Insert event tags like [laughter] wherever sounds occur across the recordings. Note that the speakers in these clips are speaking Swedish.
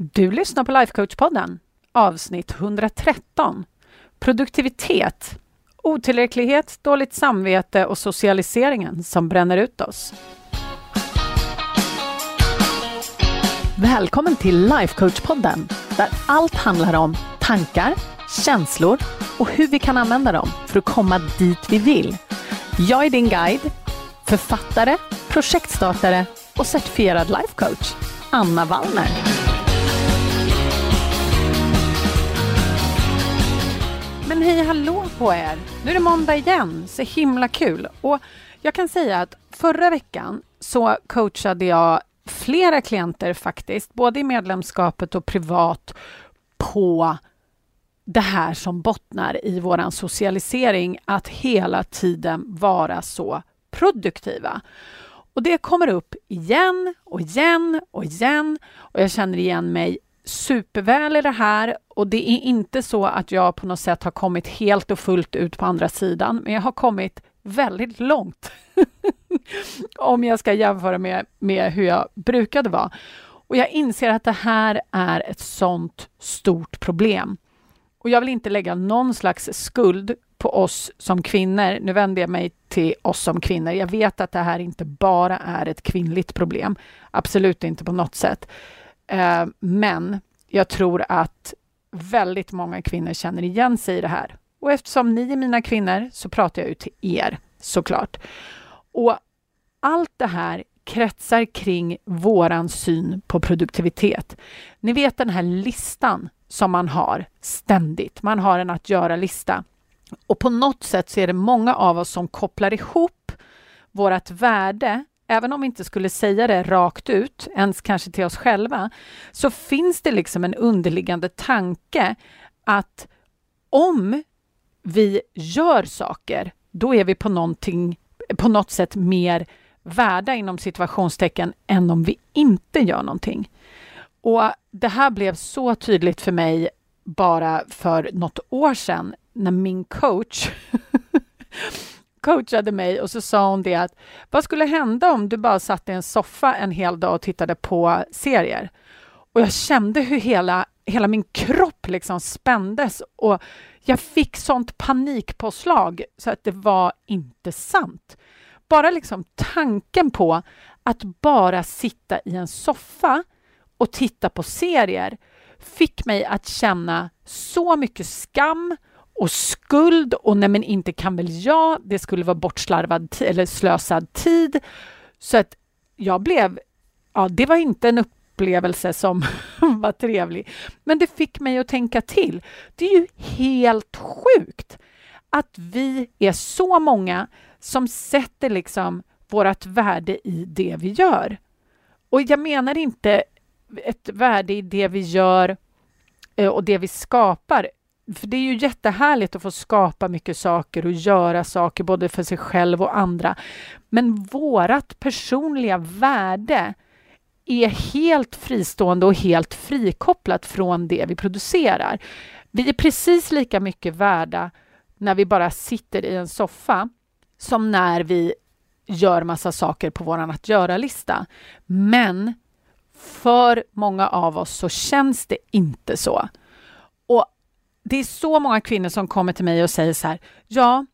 Du lyssnar på Lifecoach-podden, avsnitt 113. Produktivitet, otillräcklighet, dåligt samvete och socialiseringen som bränner ut oss. Välkommen till Lifecoach-podden där allt handlar om tankar, känslor och hur vi kan använda dem för att komma dit vi vill. Jag är din guide, författare, projektstartare och certifierad lifecoach, Anna Wallner. Men hej hallå på er! Nu är det måndag igen, så himla kul. Och jag kan säga att förra veckan så coachade jag flera klienter faktiskt, både i medlemskapet och privat, på det här som bottnar i vår socialisering, att hela tiden vara så produktiva. Och det kommer upp igen och igen och igen och jag känner igen mig superväl i det här och det är inte så att jag på något sätt har kommit helt och fullt ut på andra sidan, men jag har kommit väldigt långt [laughs] om jag ska jämföra med, med hur jag brukade vara. Och jag inser att det här är ett sånt stort problem. Och jag vill inte lägga någon slags skuld på oss som kvinnor. Nu vänder jag mig till oss som kvinnor. Jag vet att det här inte bara är ett kvinnligt problem. Absolut inte på något sätt. Eh, men jag tror att väldigt många kvinnor känner igen sig i det här. Och eftersom ni är mina kvinnor så pratar jag ju till er såklart. Och allt det här kretsar kring våran syn på produktivitet. Ni vet den här listan som man har ständigt. Man har en att göra-lista. Och på något sätt så är det många av oss som kopplar ihop vårt värde även om vi inte skulle säga det rakt ut, ens kanske till oss själva, så finns det liksom en underliggande tanke att om vi gör saker, då är vi på, någonting, på något sätt mer värda inom situationstecken än om vi inte gör någonting. Och det här blev så tydligt för mig bara för något år sedan när min coach [laughs] coachade mig och så sa hon det att vad skulle hända om du bara satt i en soffa en hel dag och tittade på serier? Och jag kände hur hela, hela min kropp liksom spändes och jag fick sånt panikpåslag så att det var inte sant. Bara liksom tanken på att bara sitta i en soffa och titta på serier fick mig att känna så mycket skam och skuld och nej men inte kan väl jag, det skulle vara bortslarvad eller slösad tid. Så att jag blev, ja det var inte en upplevelse som [laughs] var trevlig. Men det fick mig att tänka till. Det är ju helt sjukt att vi är så många som sätter liksom vårt värde i det vi gör. Och jag menar inte ett värde i det vi gör eh, och det vi skapar, för det är ju jättehärligt att få skapa mycket saker och göra saker både för sig själv och andra. Men vårat personliga värde är helt fristående och helt frikopplat från det vi producerar. Vi är precis lika mycket värda när vi bara sitter i en soffa som när vi gör massa saker på vår att göra-lista. Men för många av oss så känns det inte så. Det är så många kvinnor som kommer till mig och säger så här, ja,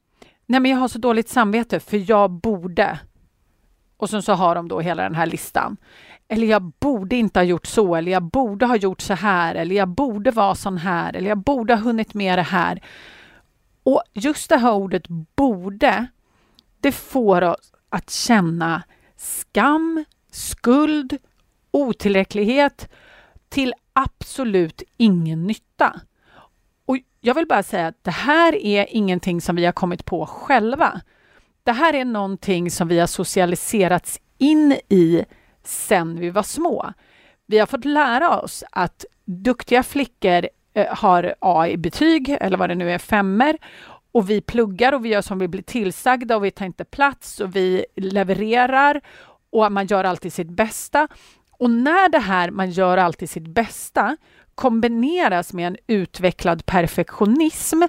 nej men jag har så dåligt samvete för jag borde. Och sen så har de då hela den här listan. Eller jag borde inte ha gjort så, eller jag borde ha gjort så här, eller jag borde vara sån här, eller jag borde ha hunnit med det här. Och just det här ordet borde, det får oss att känna skam, skuld, otillräcklighet till absolut ingen nytta. Jag vill bara säga att det här är ingenting som vi har kommit på själva. Det här är någonting som vi har socialiserats in i sen vi var små. Vi har fått lära oss att duktiga flickor eh, har A i betyg, eller vad det nu är, femmer. Och vi pluggar och vi gör som vi blir tillsagda och vi tar inte plats och vi levererar och man gör alltid sitt bästa. Och när det här, man gör alltid sitt bästa, kombineras med en utvecklad perfektionism,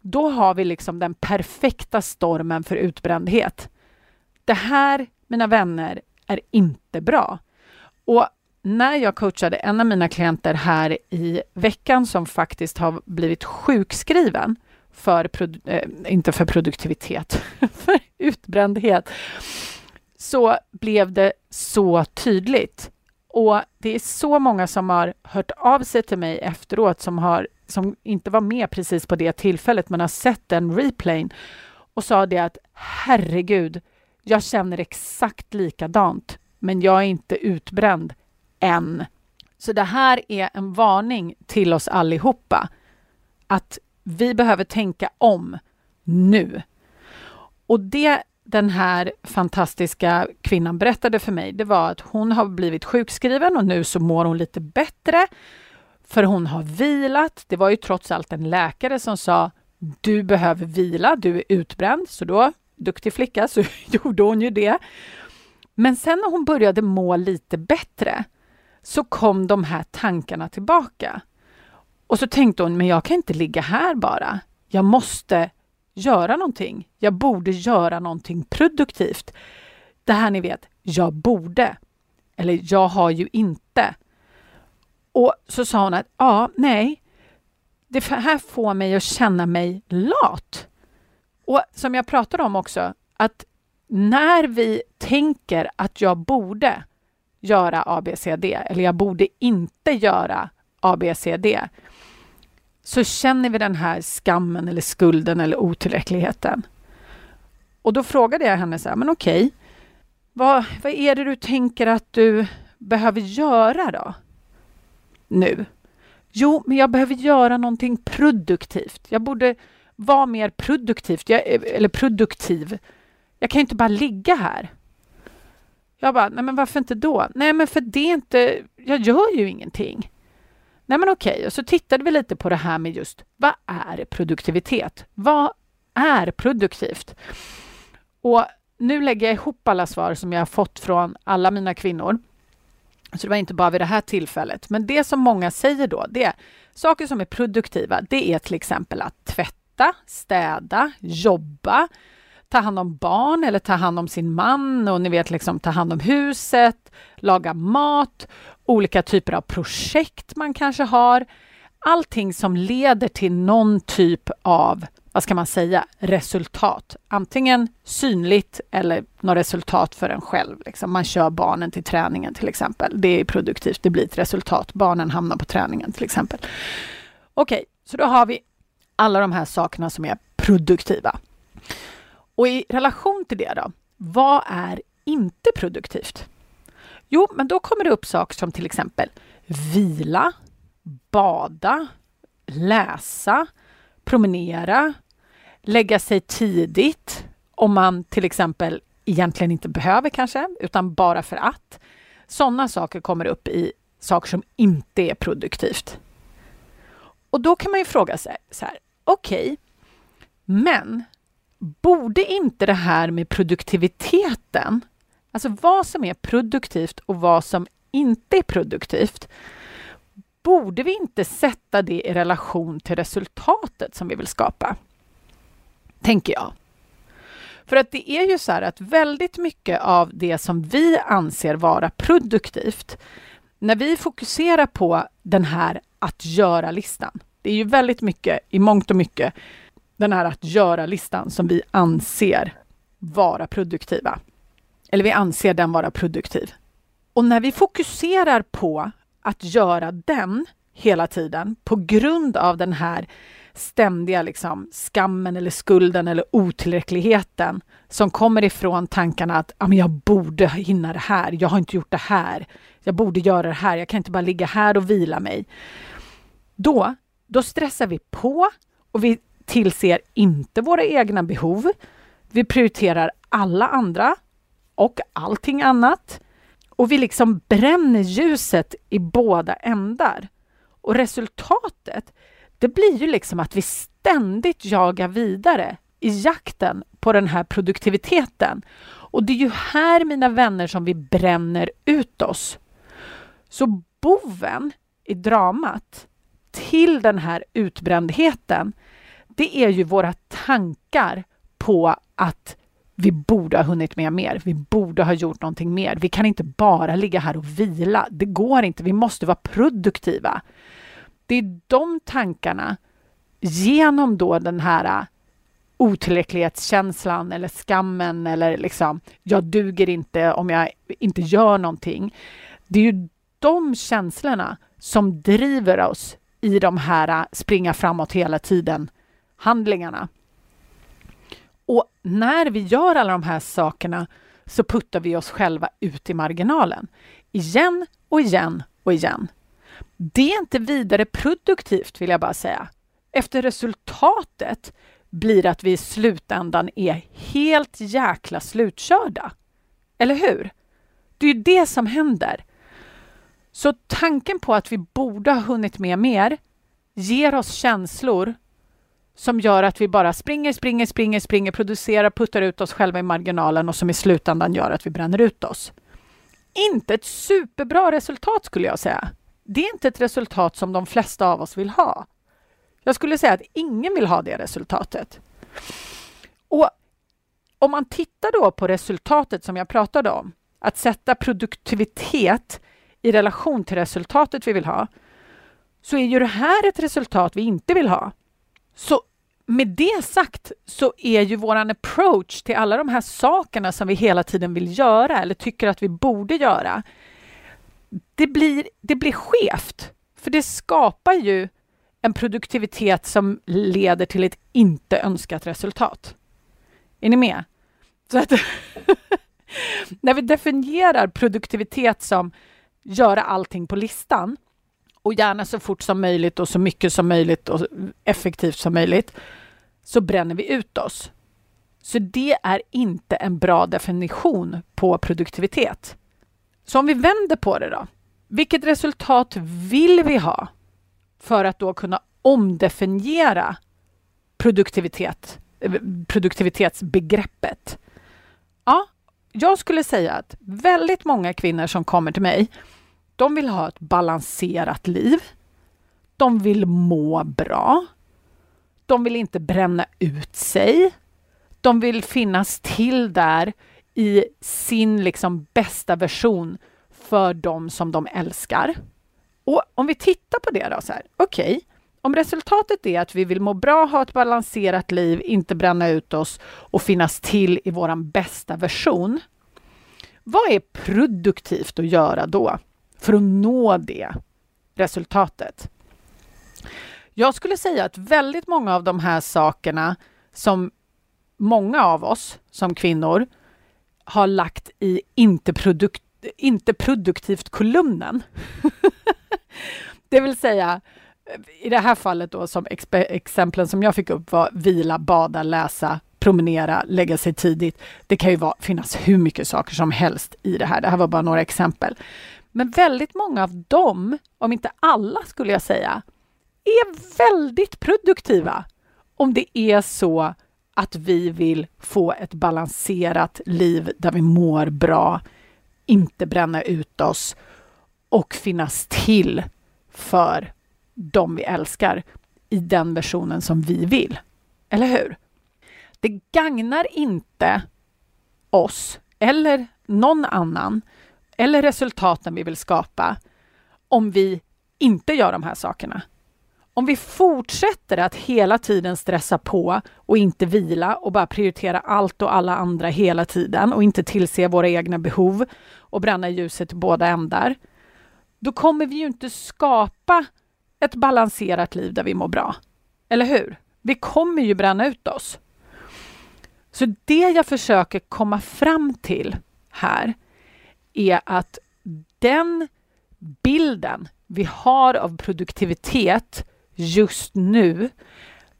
då har vi liksom den perfekta stormen för utbrändhet. Det här, mina vänner, är inte bra. Och när jag coachade en av mina klienter här i veckan som faktiskt har blivit sjukskriven för, äh, inte för produktivitet, [laughs] för utbrändhet, så blev det så tydligt. Och det är så många som har hört av sig till mig efteråt som, har, som inte var med precis på det tillfället men har sett den replayen och sa det att herregud, jag känner exakt likadant men jag är inte utbränd än. Så det här är en varning till oss allihopa att vi behöver tänka om nu. Och det den här fantastiska kvinnan berättade för mig, det var att hon har blivit sjukskriven och nu så mår hon lite bättre för hon har vilat. Det var ju trots allt en läkare som sa du behöver vila, du är utbränd. Så då, duktig flicka, så [laughs] gjorde hon ju det. Men sen när hon började må lite bättre så kom de här tankarna tillbaka. Och så tänkte hon, men jag kan inte ligga här bara. Jag måste göra någonting. Jag borde göra någonting produktivt. Det här ni vet, jag borde. Eller jag har ju inte. Och så sa hon att, ja, nej, det här får mig att känna mig lat. Och som jag pratade om också, att när vi tänker att jag borde göra ABCD eller jag borde inte göra ABCD så känner vi den här skammen eller skulden eller otillräckligheten. Och då frågade jag henne så här, men okej, vad, vad är det du tänker att du behöver göra då? Nu? Jo, men jag behöver göra någonting produktivt. Jag borde vara mer produktivt, jag, eller produktiv. Jag kan inte bara ligga här. Jag bara, nej men varför inte då? Nej men för det är inte, jag gör ju ingenting. Nej men okej, och så tittade vi lite på det här med just vad är produktivitet? Vad är produktivt? Och nu lägger jag ihop alla svar som jag har fått från alla mina kvinnor. Så det var inte bara vid det här tillfället. Men det som många säger då, det är saker som är produktiva. Det är till exempel att tvätta, städa, jobba, ta hand om barn eller ta hand om sin man och ni vet liksom ta hand om huset, laga mat, olika typer av projekt man kanske har. Allting som leder till någon typ av, vad ska man säga, resultat. Antingen synligt eller något resultat för en själv. Liksom. Man kör barnen till träningen till exempel. Det är produktivt, det blir ett resultat. Barnen hamnar på träningen till exempel. Okej, okay, så då har vi alla de här sakerna som är produktiva. Och i relation till det då, vad är inte produktivt? Jo, men då kommer det upp saker som till exempel vila, bada, läsa, promenera, lägga sig tidigt om man till exempel egentligen inte behöver kanske, utan bara för att. Sådana saker kommer upp i saker som inte är produktivt. Och då kan man ju fråga sig så här, okej, okay, men borde inte det här med produktiviteten, alltså vad som är produktivt och vad som inte är produktivt, borde vi inte sätta det i relation till resultatet som vi vill skapa? Tänker jag. För att det är ju så här att väldigt mycket av det som vi anser vara produktivt, när vi fokuserar på den här att göra-listan, det är ju väldigt mycket, i mångt och mycket, den här att göra-listan som vi anser vara produktiva. Eller vi anser den vara produktiv. Och när vi fokuserar på att göra den hela tiden på grund av den här ständiga liksom, skammen eller skulden eller otillräckligheten som kommer ifrån tankarna att ah, men jag borde hinna det här, jag har inte gjort det här, jag borde göra det här, jag kan inte bara ligga här och vila mig. Då, då stressar vi på och vi tillser inte våra egna behov. Vi prioriterar alla andra och allting annat. Och vi liksom bränner ljuset i båda ändar. Och resultatet, det blir ju liksom att vi ständigt jagar vidare i jakten på den här produktiviteten. Och det är ju här, mina vänner, som vi bränner ut oss. Så boven i dramat till den här utbrändheten, det är ju våra tankar på att vi borde ha hunnit med mer. Vi borde ha gjort någonting mer. Vi kan inte bara ligga här och vila. Det går inte. Vi måste vara produktiva. Det är de tankarna genom då den här äh, otillräcklighetskänslan eller skammen eller liksom jag duger inte om jag inte gör någonting. Det är ju de känslorna som driver oss i de här äh, springa framåt hela tiden handlingarna. Och när vi gör alla de här sakerna så puttar vi oss själva ut i marginalen. Igen och igen och igen. Det är inte vidare produktivt vill jag bara säga. Efter resultatet blir att vi i slutändan är helt jäkla slutkörda. Eller hur? Det är ju det som händer. Så tanken på att vi borde ha hunnit med mer ger oss känslor som gör att vi bara springer, springer, springer, springer, producerar, puttar ut oss själva i marginalen och som i slutändan gör att vi bränner ut oss. Inte ett superbra resultat skulle jag säga. Det är inte ett resultat som de flesta av oss vill ha. Jag skulle säga att ingen vill ha det resultatet. Och om man tittar då på resultatet som jag pratade om, att sätta produktivitet i relation till resultatet vi vill ha, så är ju det här ett resultat vi inte vill ha. Så med det sagt så är ju våran approach till alla de här sakerna som vi hela tiden vill göra eller tycker att vi borde göra, det blir, det blir skevt. För det skapar ju en produktivitet som leder till ett inte önskat resultat. Är ni med? Så att [laughs] när vi definierar produktivitet som göra allting på listan och gärna så fort som möjligt och så mycket som möjligt och effektivt som möjligt, så bränner vi ut oss. Så det är inte en bra definition på produktivitet. Så om vi vänder på det då. Vilket resultat vill vi ha för att då kunna omdefiniera produktivitet, produktivitetsbegreppet? Ja, jag skulle säga att väldigt många kvinnor som kommer till mig de vill ha ett balanserat liv. De vill må bra. De vill inte bränna ut sig. De vill finnas till där i sin liksom bästa version för dem som de älskar. Och om vi tittar på det då, så här, okej, okay, om resultatet är att vi vill må bra, ha ett balanserat liv, inte bränna ut oss och finnas till i vår bästa version. Vad är produktivt att göra då? För att nå det resultatet. Jag skulle säga att väldigt många av de här sakerna som många av oss som kvinnor har lagt i inte, produkt, inte produktivt-kolumnen. [laughs] det vill säga, i det här fallet då som exemplen som jag fick upp var vila, bada, läsa, promenera, lägga sig tidigt. Det kan ju vara, finnas hur mycket saker som helst i det här. Det här var bara några exempel. Men väldigt många av dem, om inte alla skulle jag säga, är väldigt produktiva om det är så att vi vill få ett balanserat liv där vi mår bra, inte bränna ut oss och finnas till för dem vi älskar i den versionen som vi vill. Eller hur? Det gagnar inte oss eller någon annan eller resultaten vi vill skapa om vi inte gör de här sakerna. Om vi fortsätter att hela tiden stressa på och inte vila och bara prioritera allt och alla andra hela tiden och inte tillse våra egna behov och bränna ljuset i båda ändar, då kommer vi ju inte skapa ett balanserat liv där vi mår bra. Eller hur? Vi kommer ju bränna ut oss. Så det jag försöker komma fram till här, är att den bilden vi har av produktivitet just nu,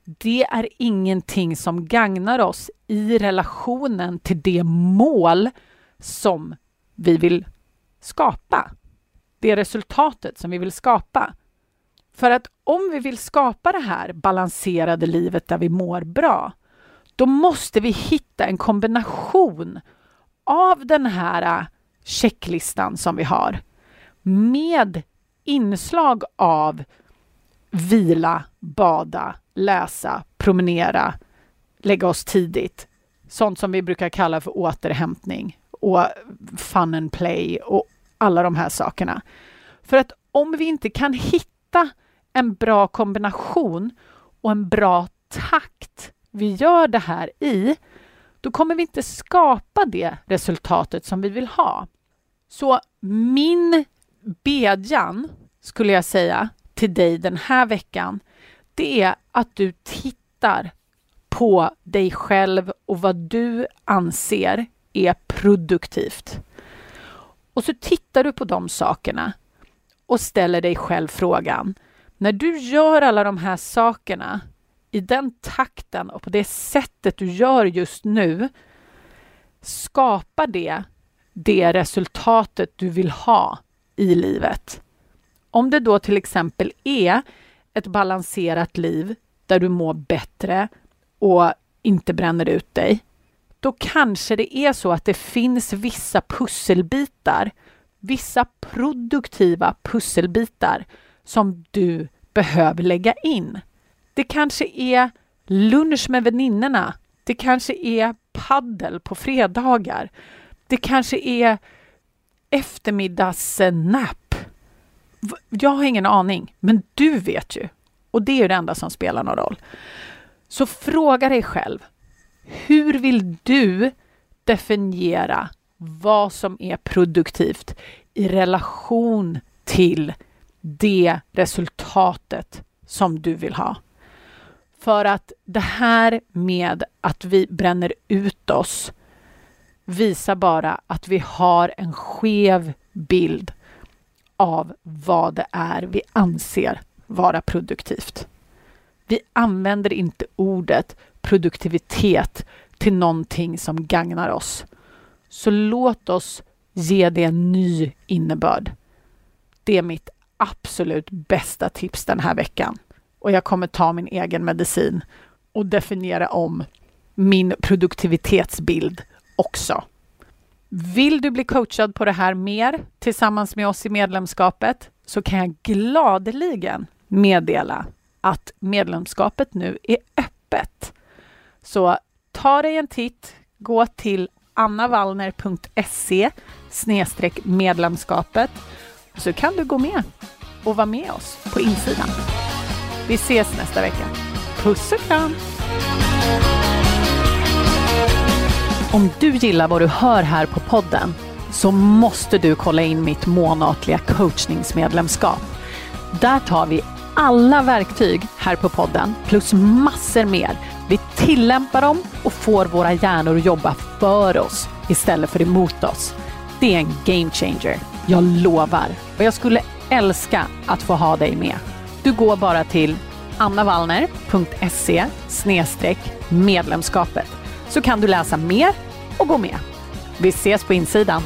det är ingenting som gagnar oss i relationen till det mål som vi vill skapa. Det resultatet som vi vill skapa. För att om vi vill skapa det här balanserade livet där vi mår bra, då måste vi hitta en kombination av den här checklistan som vi har med inslag av vila, bada, läsa, promenera, lägga oss tidigt sånt som vi brukar kalla för återhämtning och fun and play och alla de här sakerna. För att om vi inte kan hitta en bra kombination och en bra takt vi gör det här i, då kommer vi inte skapa det resultatet som vi vill ha. Så min bedjan, skulle jag säga, till dig den här veckan, det är att du tittar på dig själv och vad du anser är produktivt. Och så tittar du på de sakerna och ställer dig själv frågan. När du gör alla de här sakerna i den takten och på det sättet du gör just nu, skapar det det resultatet du vill ha i livet? Om det då till exempel är ett balanserat liv där du mår bättre och inte bränner ut dig, då kanske det är så att det finns vissa pusselbitar, vissa produktiva pusselbitar som du behöver lägga in. Det kanske är lunch med väninnorna. Det kanske är paddel på fredagar. Det kanske är eftermiddagsnap. Jag har ingen aning, men du vet ju. Och det är det enda som spelar någon roll. Så fråga dig själv, hur vill du definiera vad som är produktivt i relation till det resultatet som du vill ha? För att det här med att vi bränner ut oss visar bara att vi har en skev bild av vad det är vi anser vara produktivt. Vi använder inte ordet produktivitet till någonting som gagnar oss. Så låt oss ge det en ny innebörd. Det är mitt absolut bästa tips den här veckan. Och jag kommer ta min egen medicin och definiera om min produktivitetsbild också. Vill du bli coachad på det här mer tillsammans med oss i medlemskapet så kan jag gladeligen meddela att medlemskapet nu är öppet. Så ta dig en titt, gå till annavallner.se medlemskapet så kan du gå med och vara med oss på insidan. Vi ses nästa vecka. Puss och kram! Om du gillar vad du hör här på podden så måste du kolla in mitt månatliga coachningsmedlemskap. Där tar vi alla verktyg här på podden plus massor mer. Vi tillämpar dem och får våra hjärnor att jobba för oss istället för emot oss. Det är en game changer. Jag lovar. Och jag skulle älska att få ha dig med. Du går bara till annavallner.se medlemskapet så kan du läsa mer och gå med. Vi ses på insidan.